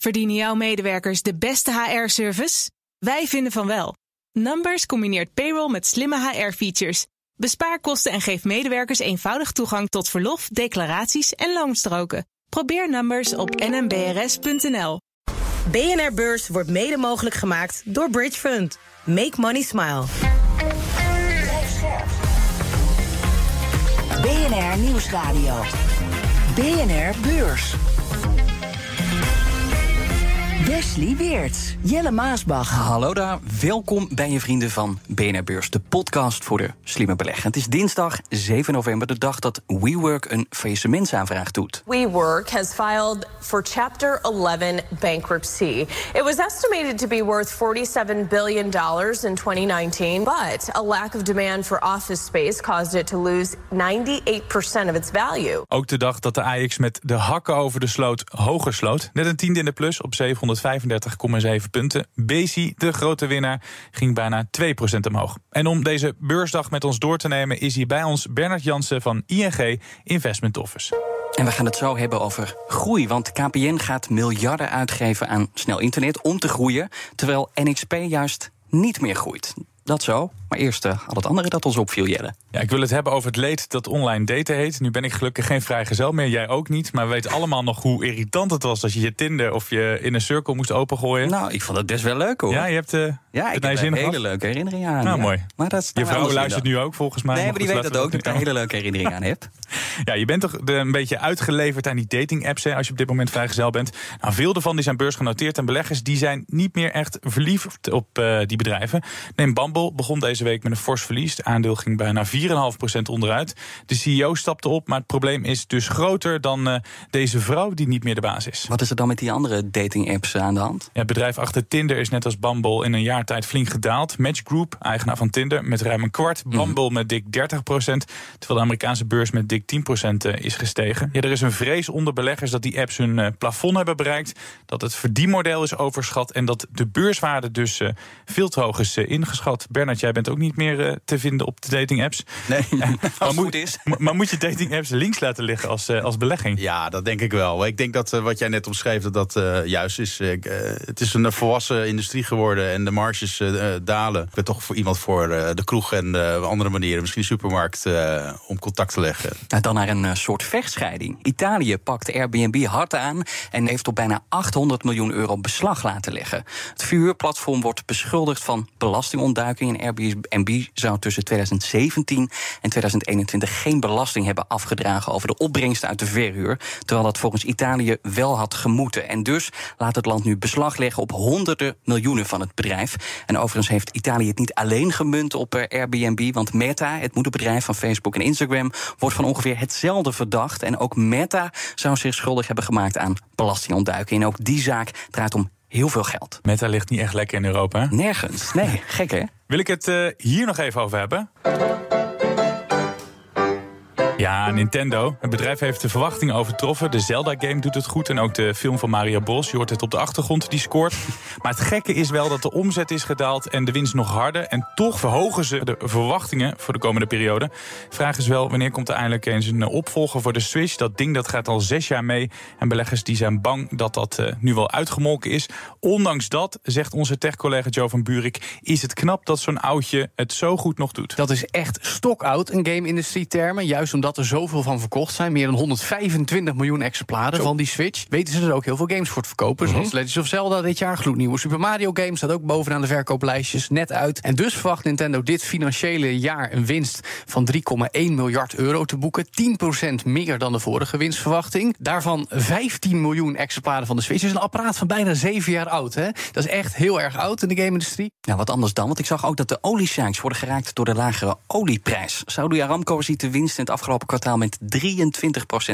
Verdienen jouw medewerkers de beste HR-service? Wij vinden van wel. Numbers combineert payroll met slimme HR-features. Bespaar kosten en geef medewerkers eenvoudig toegang tot verlof, declaraties en loonstroken. Probeer Numbers op nmbrs.nl. BNR Beurs wordt mede mogelijk gemaakt door Bridge Fund. Make money smile. BNR Nieuwsradio. BNR Beurs. Wesley Weerts, Jelle Maasbach. Hallo daar, welkom bij je vrienden van BNR Beurs, de podcast voor de slimme belegger. Het is dinsdag 7 november, de dag dat WeWork een faillissementsaanvraag doet. WeWork has filed for Chapter 11 bankruptcy. It was estimated to be worth 47 billion dollars in 2019, but a lack of demand for office space caused it to lose 98% of its value. Ook de dag dat de AX met de hakken over de sloot hoger sloot. Net een tiende in de plus op 735,7 punten. Bezi, de grote winnaar, ging bijna 2% omhoog. En om deze beursdag met ons door te nemen is hier bij ons Bernard Jansen van ING Investment Office. En we gaan het zo hebben over groei. Want KPN gaat miljarden uitgeven aan snel internet om te groeien. Terwijl NXP juist niet meer groeit. Dat zo. Maar eerst uh, al het andere dat ons opviel, Jelle. Ja, ik wil het hebben over het leed dat online daten heet. Nu ben ik gelukkig geen vrijgezel meer, jij ook niet. Maar we weten allemaal nog hoe irritant het was... als je je Tinder of je in een circle moest opengooien. Nou, ik vond het best wel leuk, hoor. Ja, je hebt uh, ja, ik heb een hele leuke herinnering aan. Nou, ja. mooi. Maar dat is je vrouw luistert nu ook, volgens mij. Nee, maar die weet dat ook, dat ik een hele leuke herinnering aan heb. Ja, je bent toch een beetje uitgeleverd aan die dating-apps... Hè, als je op dit moment vrijgezel bent. Nou, veel ervan die zijn beursgenoteerd en beleggers... die zijn niet meer echt verliefd op uh, die bedrijven. Neem Bumble begon deze week met een fors verlies. Het aandeel ging bijna 4,5% onderuit. De CEO stapte op, maar het probleem is dus groter dan uh, deze vrouw die niet meer de baas is. Wat is er dan met die andere dating-apps aan de hand? Ja, het bedrijf achter Tinder is net als Bumble in een jaar tijd flink gedaald. Match Group, eigenaar van Tinder, met ruim een kwart. Bumble mm. met dik 30%, terwijl de Amerikaanse beurs met dik 10% is gestegen. Ja, er is een vrees onder beleggers dat die apps hun uh, plafond hebben bereikt, dat het verdienmodel is overschat en dat de beurswaarde dus uh, veel te hoog is ingeschat. Bernard, jij bent ook niet meer te vinden op de dating apps. Nee, maar, moet, is. maar moet je dating apps links laten liggen als, uh, als belegging? Ja, dat denk ik wel. Ik denk dat uh, wat jij net omschreef, dat dat uh, juist is. het is een volwassen industrie geworden en de marges dalen. Ik ben toch voor iemand voor de kroeg en andere manieren, misschien supermarkt, om contact te leggen. Nou, dan naar een soort vechtscheiding. Italië pakt Airbnb hard aan en heeft op bijna 800 miljoen euro beslag laten leggen. Het vuurplatform wordt beschuldigd van belastingontduiking en Airbnb zou tussen 2017 en 2021 geen belasting hebben afgedragen over de opbrengsten uit de verhuur. Terwijl dat volgens Italië wel had gemoeten. En dus laat het land nu beslag leggen op honderden miljoenen van het bedrijf. En overigens heeft Italië het niet alleen gemunt op Airbnb. Want Meta, het moederbedrijf van Facebook en Instagram, wordt van ongeveer hetzelfde verdacht. En ook Meta zou zich schuldig hebben gemaakt aan belastingontduiking. En ook die zaak draait om heel veel geld. Meta ligt niet echt lekker in Europa. Hè? Nergens. Nee, gek hè? Wil ik het uh, hier nog even over hebben? Ja, Nintendo. Het bedrijf heeft de verwachtingen overtroffen. De Zelda-game doet het goed en ook de film van Mario Bros. Je hoort het op de achtergrond, die scoort. Maar het gekke is wel dat de omzet is gedaald en de winst nog harder. En toch verhogen ze de verwachtingen voor de komende periode. Vraag is wel, wanneer komt er eindelijk eens een opvolger voor de Switch? Dat ding dat gaat al zes jaar mee. En beleggers die zijn bang dat dat uh, nu wel uitgemolken is. Ondanks dat, zegt onze tech-collega Joe van Buurik... is het knap dat zo'n oudje het zo goed nog doet. Dat is echt stokoud in game-industrie-termen. Juist omdat er zoveel van verkocht zijn. Meer dan 125 miljoen exemplaren Zo. van die Switch. Weten ze er ook heel veel games voor te verkopen. Mm -hmm. Zoals Legends of Zelda dit jaar. Gloednieuwe Super Mario Games staat ook bovenaan de verkooplijstjes. Net uit. En dus verwacht Nintendo dit financiële jaar een winst van 3,1 miljard euro te boeken. 10% meer dan de vorige winstverwachting. Daarvan 15 miljoen exemplaren van de Switch. Dat is een apparaat van bijna 7 jaar oud. Hè? Dat is echt heel erg oud in de game-industrie. Ja, wat anders dan. Want ik zag ook dat de oliesheiks worden geraakt door de lagere olieprijs. Saudi Aramco ziet de winst in het afgelopen kwartaal met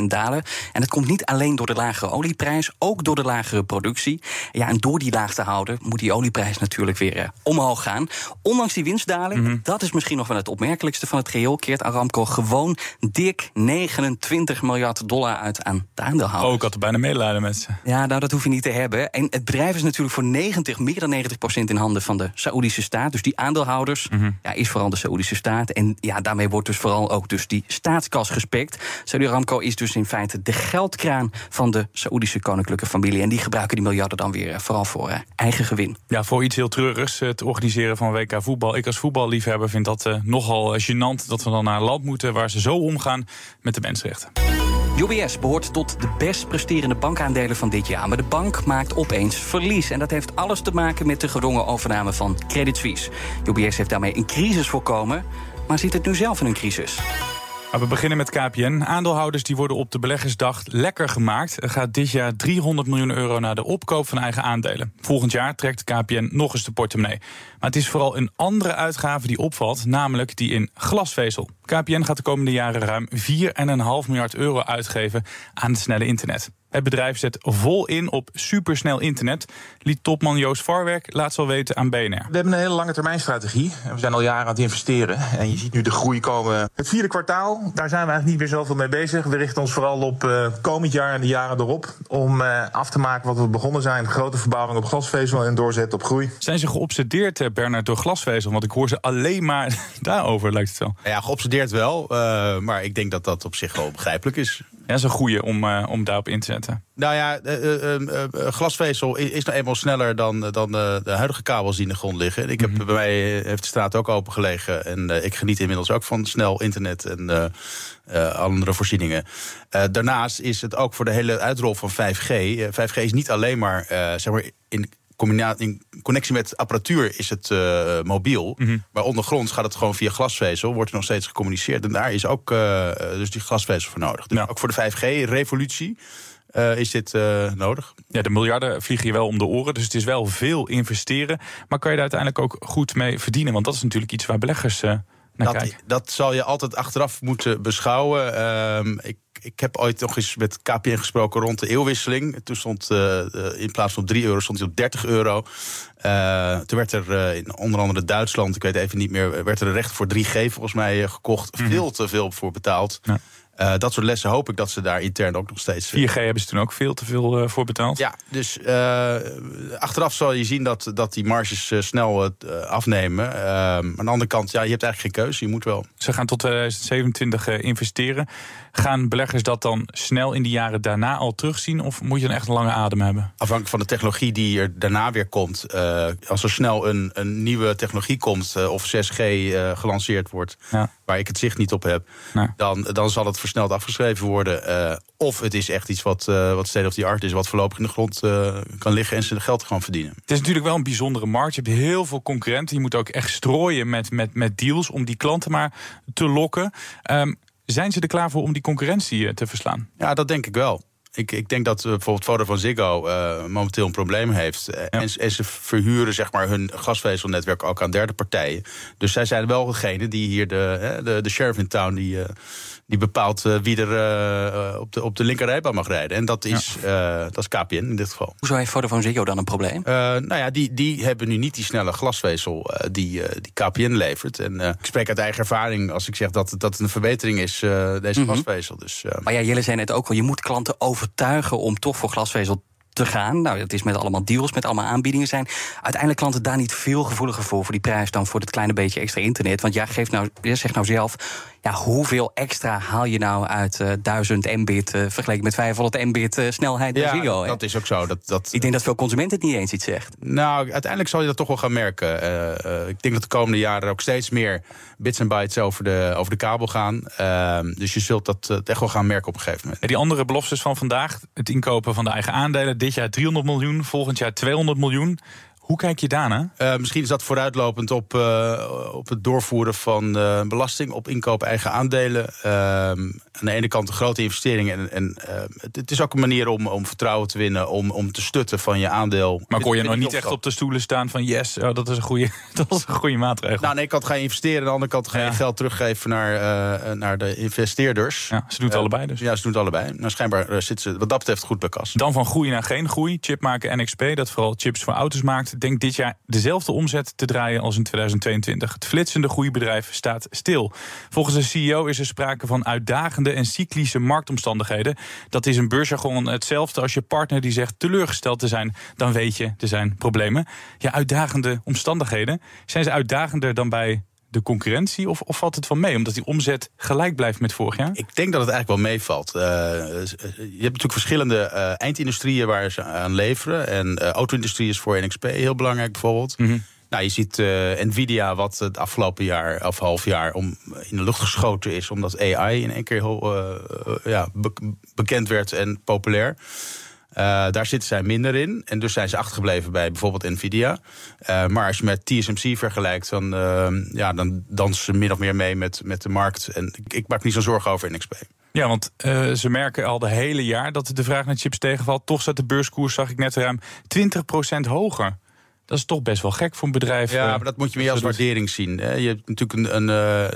23% dalen. En dat komt niet alleen door de lagere olieprijs, ook door de lagere productie. Ja, en door die laag te houden moet die olieprijs natuurlijk weer uh, omhoog gaan. Ondanks die winstdaling, mm -hmm. dat is misschien nog wel het opmerkelijkste van het geheel, keert Aramco gewoon dik 29 miljard dollar uit aan de aandeelhouders. Oh, ik had er bijna medelijden met ze. Ja, nou, dat hoef je niet te hebben. En het bedrijf is natuurlijk voor 90, meer dan 90% in handen van de Saoedische staat. Dus die aandeelhouders, mm -hmm. ja, is vooral de Saoedische staat. En ja, daarmee wordt dus vooral ook dus die staatskapitaal aardgas gespikt. Saudi Aramco is dus in feite de geldkraan van de Saoedische koninklijke familie. En die gebruiken die miljarden dan weer vooral voor eigen gewin. Ja, voor iets heel treurigs, het organiseren van WK voetbal. Ik als voetballiefhebber vind dat nogal gênant dat we dan naar een land moeten waar ze zo omgaan met de mensenrechten. UBS behoort tot de best presterende bankaandelen van dit jaar. Maar de bank maakt opeens verlies. En dat heeft alles te maken met de gedwongen overname van Credit Suisse. UBS heeft daarmee een crisis voorkomen, maar ziet het nu zelf in een crisis. We beginnen met KPN. Aandeelhouders die worden op de beleggersdag lekker gemaakt. Er gaat dit jaar 300 miljoen euro naar de opkoop van eigen aandelen. Volgend jaar trekt KPN nog eens de portemonnee. Maar het is vooral een andere uitgave die opvalt, namelijk die in glasvezel. KPN gaat de komende jaren ruim 4,5 miljard euro uitgeven aan het snelle internet. Het bedrijf zet vol in op supersnel internet. Liet topman Joost Varwerk laatst al weten aan BNR. We hebben een hele lange termijn strategie. We zijn al jaren aan het investeren. En je ziet nu de groei komen. Het vierde kwartaal, daar zijn we eigenlijk niet meer zoveel mee bezig. We richten ons vooral op uh, komend jaar en de jaren erop. Om uh, af te maken wat we begonnen zijn. Grote verbouwing op glasvezel en doorzetten op groei. Zijn ze geobsedeerd, eh, Bernard, door glasvezel? Want ik hoor ze alleen maar daarover, lijkt het wel. Ja, geobsedeerd wel. Uh, maar ik denk dat dat op zich wel begrijpelijk is. Ja, dat is een goeie om, uh, om daarop in te zetten. Nou ja, uh, uh, glasvezel is, is nou eenmaal sneller dan, dan de huidige kabels die in de grond liggen. Ik heb, mm -hmm. Bij mij heeft de straat ook open gelegen. En ik geniet inmiddels ook van snel internet en andere voorzieningen. daarnaast is het ook voor de hele uitrol van 5G. 5G is niet alleen maar, zeg maar in in connectie met apparatuur is het uh, mobiel. Mm -hmm. Maar ondergronds gaat het gewoon via glasvezel. Wordt er nog steeds gecommuniceerd. En daar is ook uh, dus die glasvezel voor nodig. Dus ja. ook voor de 5G-revolutie. Uh, is dit nodig? Ja, de miljarden vliegen je wel om de oren. Dus het is wel veel investeren. Maar kan je daar uiteindelijk ook goed mee verdienen? Want dat is natuurlijk iets waar beleggers dat. Dat zal je altijd achteraf moeten beschouwen. Uh, ik ik heb ooit nog eens met KPN gesproken rond de eeuwwisseling. Toen stond uh, in plaats van 3 euro stond hij op 30 euro. Uh, toen werd er uh, in onder andere Duitsland, ik weet even niet meer, werd er een recht voor 3G volgens mij gekocht. Mm. Veel te veel voor betaald. Ja. Uh, dat soort lessen hoop ik dat ze daar intern ook nog steeds. 4G hebben ze toen ook veel te veel uh, voor betaald. Ja, dus uh, achteraf zal je zien dat, dat die marges snel afnemen. aan de andere kant, ja, je hebt eigenlijk geen keuze. Je moet wel. Ze gaan tot 2027 investeren. Gaan beleggers dat dan snel in de jaren daarna al terugzien? Of moet je een echt lange adem hebben? Afhankelijk van de technologie die er daarna weer komt. als er snel een, een nieuwe technologie komt, of 6G gelanceerd wordt, ja. waar ik het zicht niet op heb, nee. dan, dan zal het versneld afgeschreven worden. Of het is echt iets wat, wat state of the art is, wat voorlopig in de grond kan liggen en ze geld gaan verdienen. Het is natuurlijk wel een bijzondere markt. Je hebt heel veel concurrenten. Je moet ook echt strooien met, met, met deals om die klanten maar te lokken. Um, zijn ze er klaar voor om die concurrentie te verslaan? Ja, dat denk ik wel. Ik, ik denk dat uh, bijvoorbeeld Vodafone Ziggo uh, momenteel een probleem heeft. Ja. En, en, ze verhuren zeg maar, hun glasvezelnetwerk ook aan derde partijen. Dus zij zijn wel degene die hier de, de, de sheriff in town... die, uh, die bepaalt wie er op, de, op de linkerrijbaan mag rijden. En dat is, ja. dat is KPN in dit geval. Hoezo heeft Vodafone Ziggo dan een probleem? nou ja, die, die hebben nu niet die snelle glasvezel die, die KPN levert. En ik spreek uit eigen ervaring als ik zeg dat, dat het een verbetering is, deze mm -hmm. glasvezel. Dus, maar ja, jullie zijn het ook al, je moet klanten overtuigen om toch voor glasvezel te gaan. Nou, het is met allemaal deals, met allemaal aanbiedingen zijn. Uiteindelijk klanten daar niet veel gevoeliger voor, voor die prijs dan voor het kleine beetje extra internet. Want ja, geef nou, zeg nou zelf, ja, hoeveel extra haal je nou uit uh, 1000 mbit uh, vergeleken met 500 mbit uh, snelheid bij ja, Ziggo? Dat, dat is ook zo. Dat, dat... Ik denk dat veel consumenten het niet eens iets zegt. Nou, uiteindelijk zal je dat toch wel gaan merken. Uh, ik denk dat de komende jaren ook steeds meer bits en bytes over de, over de kabel gaan. Ehm, dus je zult dat echt wel gaan merken op een gegeven moment. En die andere beloftes van vandaag, het inkopen van de eigen aandelen, dit jaar 300 miljoen, volgend jaar 200 miljoen. Hoe kijk je daarna? Uh, misschien is dat vooruitlopend op, uh, op het doorvoeren van uh, belasting op inkoop eigen aandelen. aan de ene kant een grote investering. En, en het is ook een manier om, om vertrouwen te winnen, om, om te stutten van je aandeel. Maar kon je nog niet echt op de stoelen staan van yes, oh, dat, is een goede, dat is een goede maatregel? Nou, aan de ene kant ga je investeren, aan de andere kant ga je ja. geld teruggeven naar, naar de investeerders. Ja, ze doen het allebei dus. Ja, ze doen het allebei. Nou, schijnbaar zit ze wat dat betreft goed bij kas. Dan van groei naar geen groei. Chip maken NXP, dat vooral chips voor auto's maakt denkt dit jaar dezelfde omzet te draaien als in 2022. Het flitsende groeibedrijf staat stil. Volgens de CEO is er sprake van uitdagende en cyclische marktomstandigheden. Dat is een beursjargon hetzelfde als je partner die zegt teleurgesteld te zijn. Dan weet je, er zijn problemen. Ja, uitdagende omstandigheden. Zijn ze uitdagender dan bij de concurrentie? Of, of valt het van mee, omdat die omzet gelijk blijft met vorig jaar? Ik denk dat het eigenlijk wel meevalt. Uh, je hebt natuurlijk verschillende uh, eindindustrieën waar ze aan leveren. En uh, auto-industrie is voor NXP heel belangrijk bijvoorbeeld. Mm -hmm. Nou, je ziet Nvidia, wat het afgelopen jaar of half jaar om, in de lucht geschoten is, omdat AI in één keer heel ja, be bekend werd en populair. Uh, daar zitten zij minder in. En dus zijn ze achtergebleven bij bijvoorbeeld Nvidia. Uh, maar als je met TSMC vergelijkt, dan, uh, ja, dan dansen ze min of meer mee met, met de markt. En ik, ik maak niet zo'n zorgen over NXP. Ja, want ze merken al de hele jaar dat de vraag naar chips tegenvalt. Toch staat de beurskoers, zag ik net, ruim 20% hoger. Dat is toch best wel gek voor een bedrijf. Ja, maar dat moet je meer als waardering zien. Hè. Je hebt natuurlijk een, een,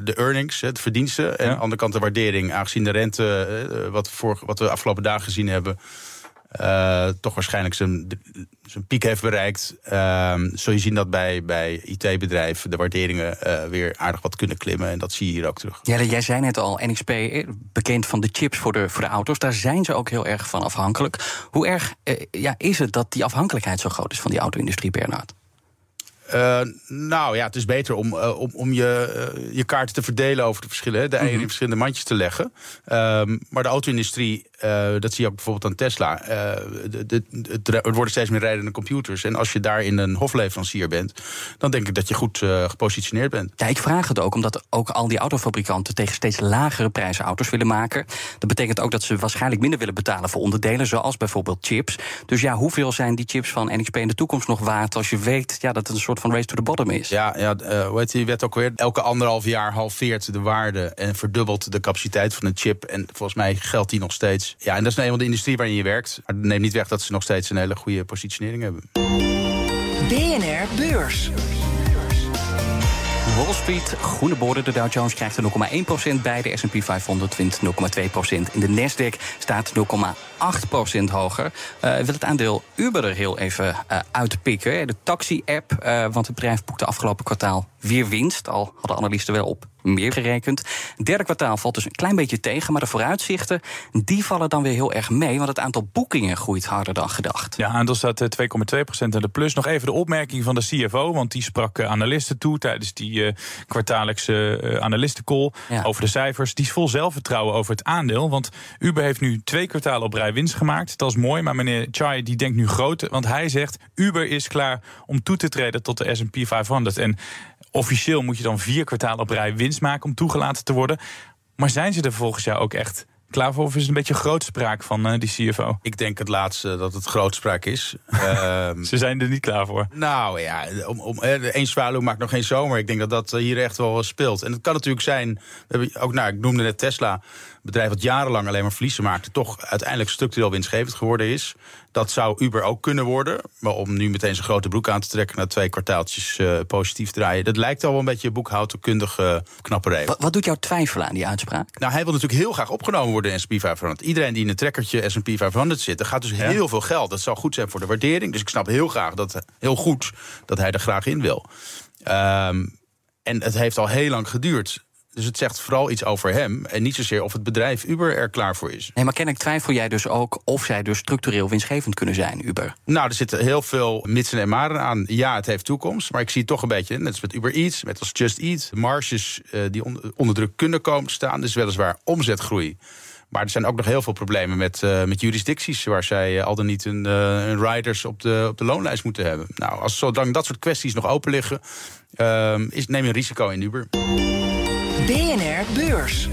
de earnings, het verdiensten. En aan de andere kant de waardering. Aangezien de rente, wat, voor, wat we de afgelopen dagen gezien hebben uh, toch waarschijnlijk zijn, zijn piek heeft bereikt. Uh, zul je zien dat bij, bij IT-bedrijven de waarderingen uh, weer aardig wat kunnen klimmen. En dat zie je hier ook terug. Ja, jij zei net al, NXP, bekend van de chips voor de, voor de auto's. Daar zijn ze ook heel erg van afhankelijk. Hoe erg eh, ja, is het dat die afhankelijkheid zo groot is van die auto-industrie, Bernard? Uh, nou ja, het is beter om, uh, om, om je, uh, je kaarten te verdelen over de verschillen. De eieren mm -hmm. in verschillende mandjes te leggen. Ehm, maar de auto-industrie, dat zie je ook bijvoorbeeld aan Tesla. De, de, het, er worden steeds meer rijdende computers. En als je daar in een hofleverancier bent, dan denk ik dat je goed gepositioneerd bent. Ja, ik vraag het ook omdat ook al die autofabrikanten tegen steeds lagere prijzen auto's willen maken. Dat betekent ook dat ze waarschijnlijk minder willen betalen voor onderdelen, zoals bijvoorbeeld chips. Dus ja, hoeveel zijn die chips van NXP in de toekomst nog waard als je weet ja, dat het een soort van race to the bottom is. Ja, ja uh, hoe heet die wet ook weer? Elke anderhalf jaar halveert de waarde en verdubbelt de capaciteit van een chip. En volgens mij geldt die nog steeds. Ja, en dat is nou eenmaal de industrie waarin je werkt. Maar neemt niet weg dat ze nog steeds een hele goede positionering hebben. BNR Beurs. Wall groene borden. De Dow Jones krijgt er 0,1% bij. De S&P 500 wint 0,2%. In de Nasdaq staat 0,8% hoger. Uh, wil het aandeel Uber er heel even uh, uitpikken. De taxi-app, uh, want het bedrijf boekte afgelopen kwartaal weer winst. Al hadden analisten wel op meer gerekend. Het derde kwartaal valt dus een klein beetje tegen, maar de vooruitzichten die vallen dan weer heel erg mee, want het aantal boekingen groeit harder dan gedacht. Ja, aandeel staat 2,2% in de plus. Nog even de opmerking van de CFO, want die sprak analisten toe tijdens die uh, kwartaallijkse uh, analistencall ja. over de cijfers. Die is vol zelfvertrouwen over het aandeel, want Uber heeft nu twee kwartalen op rij winst gemaakt. Dat is mooi, maar meneer Chai die denkt nu groot, want hij zegt Uber is klaar om toe te treden tot de S&P 500 en officieel moet je dan vier kwartalen op rij winst maken om toegelaten te worden. Maar zijn ze er volgens jou ook echt klaar voor? Of is het een beetje grootspraak van uh, die CFO? Ik denk het laatste dat het grootspraak is. Ze zijn er niet klaar voor. Nou ja, om, om, één zwaluw maakt nog geen zomer. Ik denk dat dat hier echt wel speelt. En het kan natuurlijk zijn, ook, nou, ik noemde net Tesla bedrijf dat jarenlang alleen maar verliezen maakte, toch uiteindelijk structureel winstgevend geworden is. Dat zou Uber ook kunnen worden. Maar om nu meteen zijn grote broek aan te trekken na twee kwartaaltjes uh, positief draaien, dat lijkt al wel een beetje boekhoudkundige uh, knapperij. Wat, wat, doet jou twijfelen aan die uitspraak? Nou, hij wil natuurlijk heel graag opgenomen worden in SP 500. Iedereen die in een trekkertje SP 500 zit, er gaat dus ja. heel veel geld. Dat zou goed zijn voor de waardering. Dus ik snap heel graag dat heel goed dat hij er graag in wil. Um, en het heeft al heel lang geduurd dus het zegt vooral iets over hem en niet zozeer of het bedrijf Uber er klaar voor is. Nee, maar kennelijk twijfel jij dus ook of zij dus structureel winstgevend kunnen zijn, Uber? Nou, er zitten heel veel mitsen en maren aan. Ja, het heeft toekomst, maar ik zie toch een beetje, net als met Uber Eats, met als Just Eat, marges uh, die on onder druk kunnen komen staan. Dus weliswaar omzetgroei. Maar er zijn ook nog heel veel problemen met, uh, met jurisdicties... waar zij uh, al dan niet een, een riders op de, op de loonlijst moeten hebben. Nou, als zolang dat soort kwesties nog open liggen... is, neem je een risico in Uber. BNR Beurs.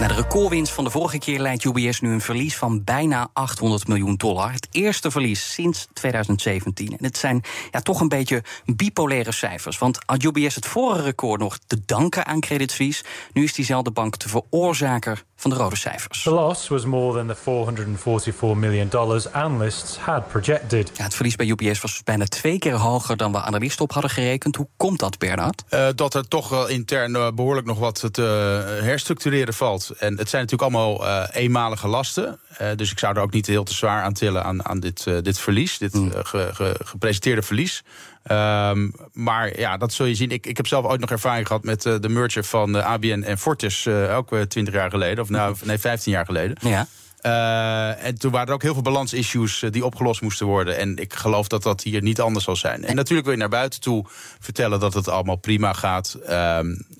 Na de recordwinst van de vorige keer leidt UBS nu een verlies van bijna 800 miljoen dollar. Het eerste verlies sinds 2017. En het zijn ja, toch een beetje bipolaire cijfers. Want had UBS het vorige record nog te danken aan Credit Suisse, nu is diezelfde bank de veroorzaker van de rode cijfers. The loss was more than the 444 million dollars analysts had projected. Ja, het verlies bij UBS was bijna twee keer hoger dan we analisten op hadden gerekend. Hoe komt dat, Bernard? Uh, dat er toch uh, intern uh, behoorlijk nog wat te herstructureren valt. En het zijn natuurlijk allemaal uh, eenmalige lasten. Uh, dus ik zou er ook niet heel te zwaar aan tillen aan, aan dit, uh, dit verlies, dit mm. ge, ge, gepresenteerde verlies. Um, maar ja, dat zul je zien. Ik, ik heb zelf ooit nog ervaring gehad met de merger van ABN en Fortis, ook twintig jaar geleden, of nou, nee, 15 jaar geleden. Ja. Uh, en toen waren er ook heel veel balansissues uh, die opgelost moesten worden. En ik geloof dat dat hier niet anders zal zijn. En natuurlijk wil je naar buiten toe vertellen dat het allemaal prima gaat. Uh,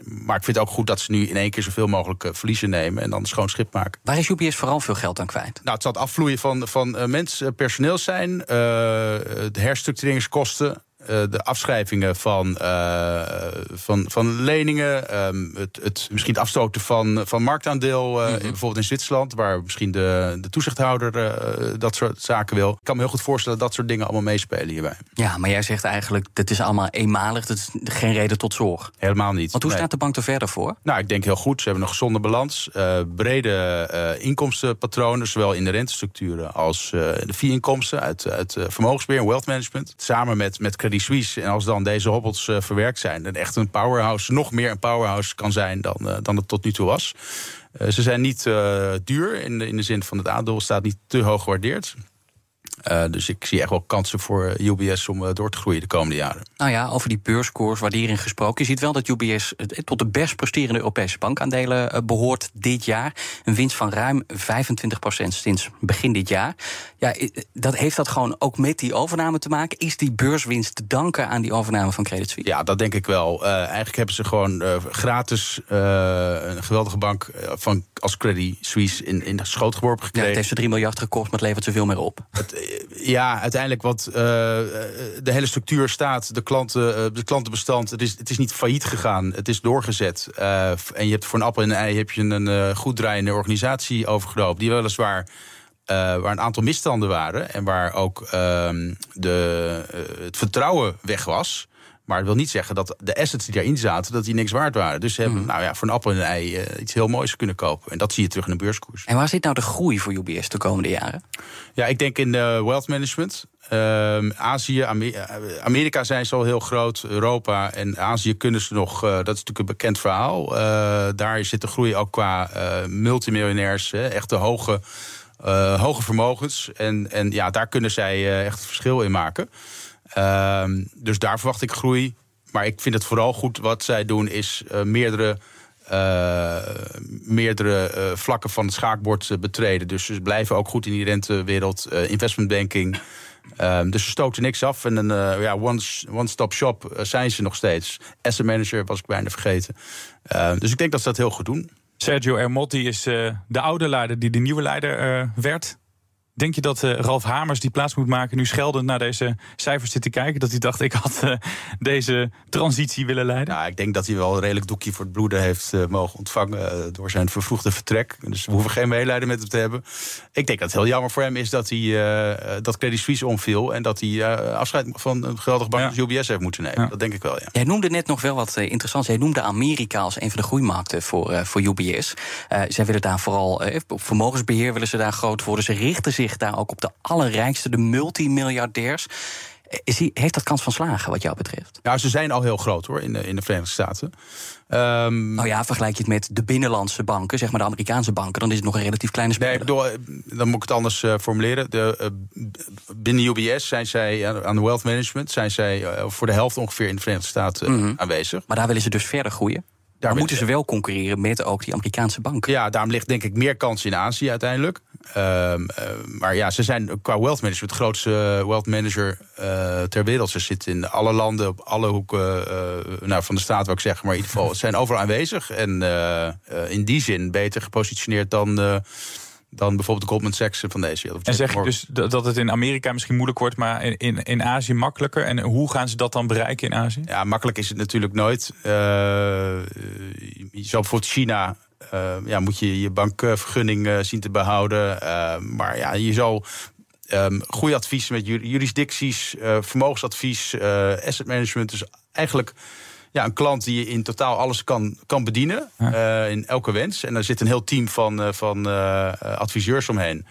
maar ik vind het ook goed dat ze nu in één keer zoveel mogelijk uh, verliezen nemen. En dan schoon schip maken. Waar is UBS vooral veel geld aan kwijt? Nou, het zal het afvloeien van, van mensen, personeel zijn. de herstructureringskosten. Uh, de afschrijvingen van, uh, van, van leningen. Um, het, het, misschien het afstoten van, van marktaandeel. Mm -hmm. Bijvoorbeeld in Zwitserland, waar misschien de, de toezichthouder dat soort zaken wil. Ik kan me heel goed voorstellen dat dat soort dingen allemaal meespelen hierbij. Ja, maar jij zegt eigenlijk, dat is allemaal eenmalig. Dat is geen reden tot zorg. Helemaal niet. Want hoe nee. staat de bank er verder voor? Nou, ik denk heel goed. Ze hebben een gezonde balans. brede inkomstenpatronen, zowel in de rentestructuren als de fee-inkomsten uit, uit vermogensbeheer en wealth management. Samen met, met krediet En als dan deze hobbels uh, verwerkt zijn, dan echt een powerhouse, nog meer een powerhouse kan zijn dan, uh, dan het tot nu toe was. Uh, ze zijn niet duur in de, in de zin van het aandeel staat niet te hoog gewaardeerd. Uh, dus ik zie echt wel kansen voor UBS om uh, door te groeien de komende jaren. Nou ja, over die beurskoers waardering gesproken. Je ziet wel dat UBS tot de best presterende Europese bankaandelen uh, behoort dit jaar. Een winst van ruim 25% sinds begin dit jaar. Ja, dat heeft dat gewoon ook met die overname te maken? Is die beurswinst te danken aan die overname van Credit Suisse? Ja, dat denk ik wel. eigenlijk hebben ze gewoon gratis een geweldige bank van, als Credit Suisse in, in de schoot geworpen gekregen. Ja, het heeft ze 3 miljard gekost, maar het levert ze veel meer op. Het, ja, uiteindelijk wat uh, de hele structuur staat, de, klanten, de klantenbestand, het is, het is niet failliet gegaan, het is doorgezet. En je hebt voor een appel en een ei heb je een goed draaiende organisatie overgenomen, die weliswaar waar een aantal misstanden waren en waar ook ehm, de, het vertrouwen weg was. Maar het wil niet zeggen dat de assets die daarin zaten, dat die niks waard waren. Dus ze hebben mm. nou ja, voor een appel en een ei uh, iets heel moois kunnen kopen. En dat zie je terug in de beurskoers. En waar zit nou de groei voor UBS de komende jaren? Ja, ik denk in de wealth management. Uh, Azië, Amerika zijn ze al heel groot, Europa en Azië kunnen ze nog, uh, dat is natuurlijk een bekend verhaal. Uh, daar zit de groei ook qua multimiljonairs, echt de hoge, hoge vermogens. En, en ja, daar kunnen zij echt het verschil in maken. Uh, dus daar verwacht ik groei. Maar ik vind het vooral goed wat zij doen, is uh, meerdere. Uh, meerdere uh, vlakken van het schaakbord betreden. Dus ze blijven ook goed in die rentewereld, investmentbanking. Ehm, dus ze stoten niks af. En een ja, one-stop shop zijn ze nog steeds. Asset manager was ik bijna vergeten. Ehm, dus ik denk dat ze dat heel goed doen. Sergio Ermotti is de oude leider die de nieuwe leider werd. Denk je dat uh, Ralf Hamers die plaats moet maken, nu scheldend naar deze cijfers zit te kijken, dat hij dacht ik had uh, deze transitie willen leiden? Ja, ik denk dat hij wel een redelijk doekje voor het bloeden heeft uh, mogen ontvangen door zijn vervroegde vertrek. Dus we hoeven geen medelijden met hem te hebben. Ik denk dat het heel jammer voor hem is dat hij dat Credit Suisse omviel en dat hij afscheid van een geweldige bank als UBS heeft moeten nemen. Ja. Dat denk ik wel. Ja. Jij noemde net nog wel wat interessants. Jij noemde Amerika als een van de groeimarkten voor, voor UBS. zij willen daar vooral op vermogensbeheer willen ze daar groot worden. Ze richten zich daar ook op de allerrijkste, de multimiljardairs. Is heeft dat kans van slagen wat jou betreft? Ja, ze zijn al heel groot hoor in de, in de Verenigde Staten. Um, nou ja, vergelijk je het met de binnenlandse banken, zeg maar de Amerikaanse banken, dan is het nog een relatief kleine speler. Nee, dan moet ik het anders uh, formuleren. De, uh, binnen UBS zijn zij aan de wealth management, zijn zij voor de helft ongeveer in de Verenigde Staten mm -hmm. aanwezig. Maar daar willen ze dus verder groeien? Daar moeten ze wel concurreren met ook die Amerikaanse banken. Ja, daarom ligt denk ik meer kans in Azië uiteindelijk. Uh, uh, maar ja, ze zijn qua wealth management de grootste wealth manager uh, ter wereld. Ze zitten in alle landen, op alle hoeken nou, van de staat, wil ik zeggen. Maar in ieder geval, ze zijn overal aanwezig. En in die zin beter gepositioneerd dan dan bijvoorbeeld Goldman Sachs van deze wereld. En zeg je dus dat het in Amerika misschien moeilijk wordt, maar in, in, in Azië makkelijker? En hoe gaan ze dat dan bereiken in Azië? Ja, makkelijk is het natuurlijk nooit. Uh, je zou bijvoorbeeld China uh, ja, moet je je bankvergunning uh, zien te behouden. Uh, maar ja, je zal um, goede advies met jurisdicties, vermogensadvies, asset management. Dus eigenlijk ja, een klant die je in totaal alles kan, kan bedienen. in elke wens. En daar zit een heel team van, van adviseurs omheen.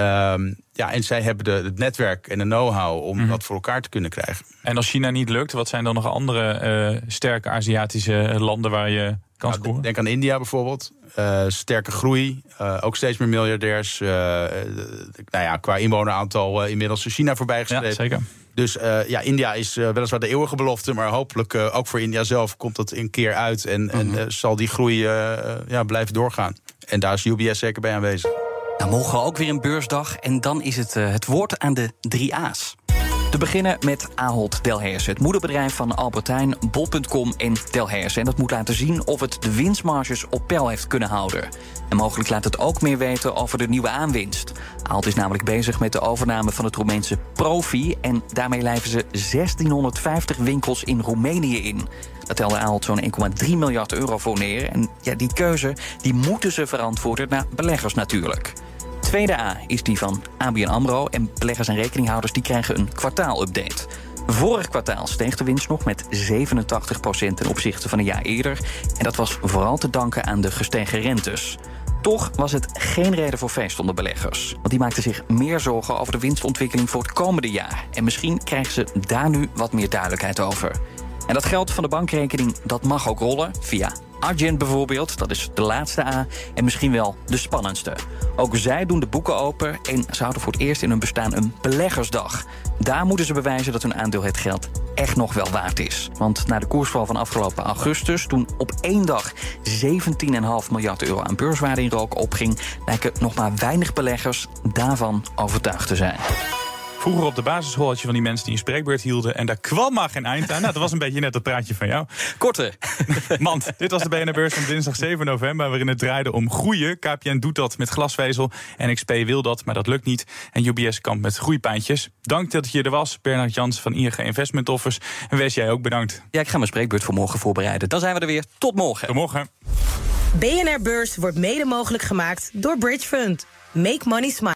Um, ja, en zij hebben de, het netwerk en de know-how om mm dat voor elkaar te kunnen krijgen. En als China niet lukt, wat zijn dan nog andere sterke Aziatische landen waar je nou, denk aan India bijvoorbeeld. Uh, sterke groei. Uh, ook steeds meer miljardairs. Uh, nou ja, qua inwoneraantal inmiddels China voorbijgestreven. Ja, zeker. Dus ja, India is weliswaar de eeuwige belofte. Maar hopelijk ook voor India zelf komt dat een keer uit. En, en zal die groei ja, blijven doorgaan. En daar is UBS zeker bij aanwezig. Nou, morgen ook weer een beursdag en dan is het uh, het woord aan de drie A's. Te beginnen met Ahold Delhaize, het moederbedrijf van Albertijn, Bol.com en Delhaize. En dat moet laten zien of het de winstmarges op peil heeft kunnen houden. En mogelijk laat het ook meer weten over de nieuwe aanwinst. Ahold is namelijk bezig met de overname van het Roemeense Profi... en daarmee lijven ze 1650 winkels in Roemenië in. Dat telde Ahold zo'n 1,3 miljard euro voor neer. En ja, die keuze die moeten ze verantwoorden naar beleggers natuurlijk. Tweede A is die van ABN AMRO. En beleggers en rekeninghouders die krijgen een kwartaalupdate. Vorig kwartaal steeg de winst nog met 87% ten opzichte van een jaar eerder. En dat was vooral te danken aan de gestegen rentes. Toch was het geen reden voor feest onder beleggers. Want die maakten zich meer zorgen over de winstontwikkeling voor het komende jaar. En misschien krijgen ze daar nu wat meer duidelijkheid over. En dat geld van de bankrekening dat mag ook rollen via Argent bijvoorbeeld, dat is de laatste A en misschien wel de spannendste. Ook zij doen de boeken open en zouden voor het eerst in hun bestaan een beleggersdag. Daar moeten ze bewijzen dat hun aandeel het geld echt nog wel waard is. Want na de koersval van afgelopen augustus, toen op één dag 17,5 miljard euro aan beurswaarde in rook opging, lijken nog maar weinig beleggers daarvan overtuigd te zijn. Vroeger op de basisschool had je van die mensen die een spreekbeurt hielden. En daar kwam maar geen eind aan. Nou, dat was een beetje net het praatje van jou. Korte. Mand, dit was de BNR-beurs van dinsdag 7 november. Waarin het draaide om groeien. KPN doet dat met glasvezel. NXP wil dat, maar dat lukt niet. En UBS kampt met groeipijntjes. Dank dat je er was, Bernard Jans van ING Investment Offers. En Wes, jij ook bedankt. Ja, ik ga mijn spreekbeurt voor morgen voorbereiden. Dan zijn we er weer. Tot morgen. Tot morgen. BNR Beurs wordt mede mogelijk gemaakt door Bridge Fund. Make money smile.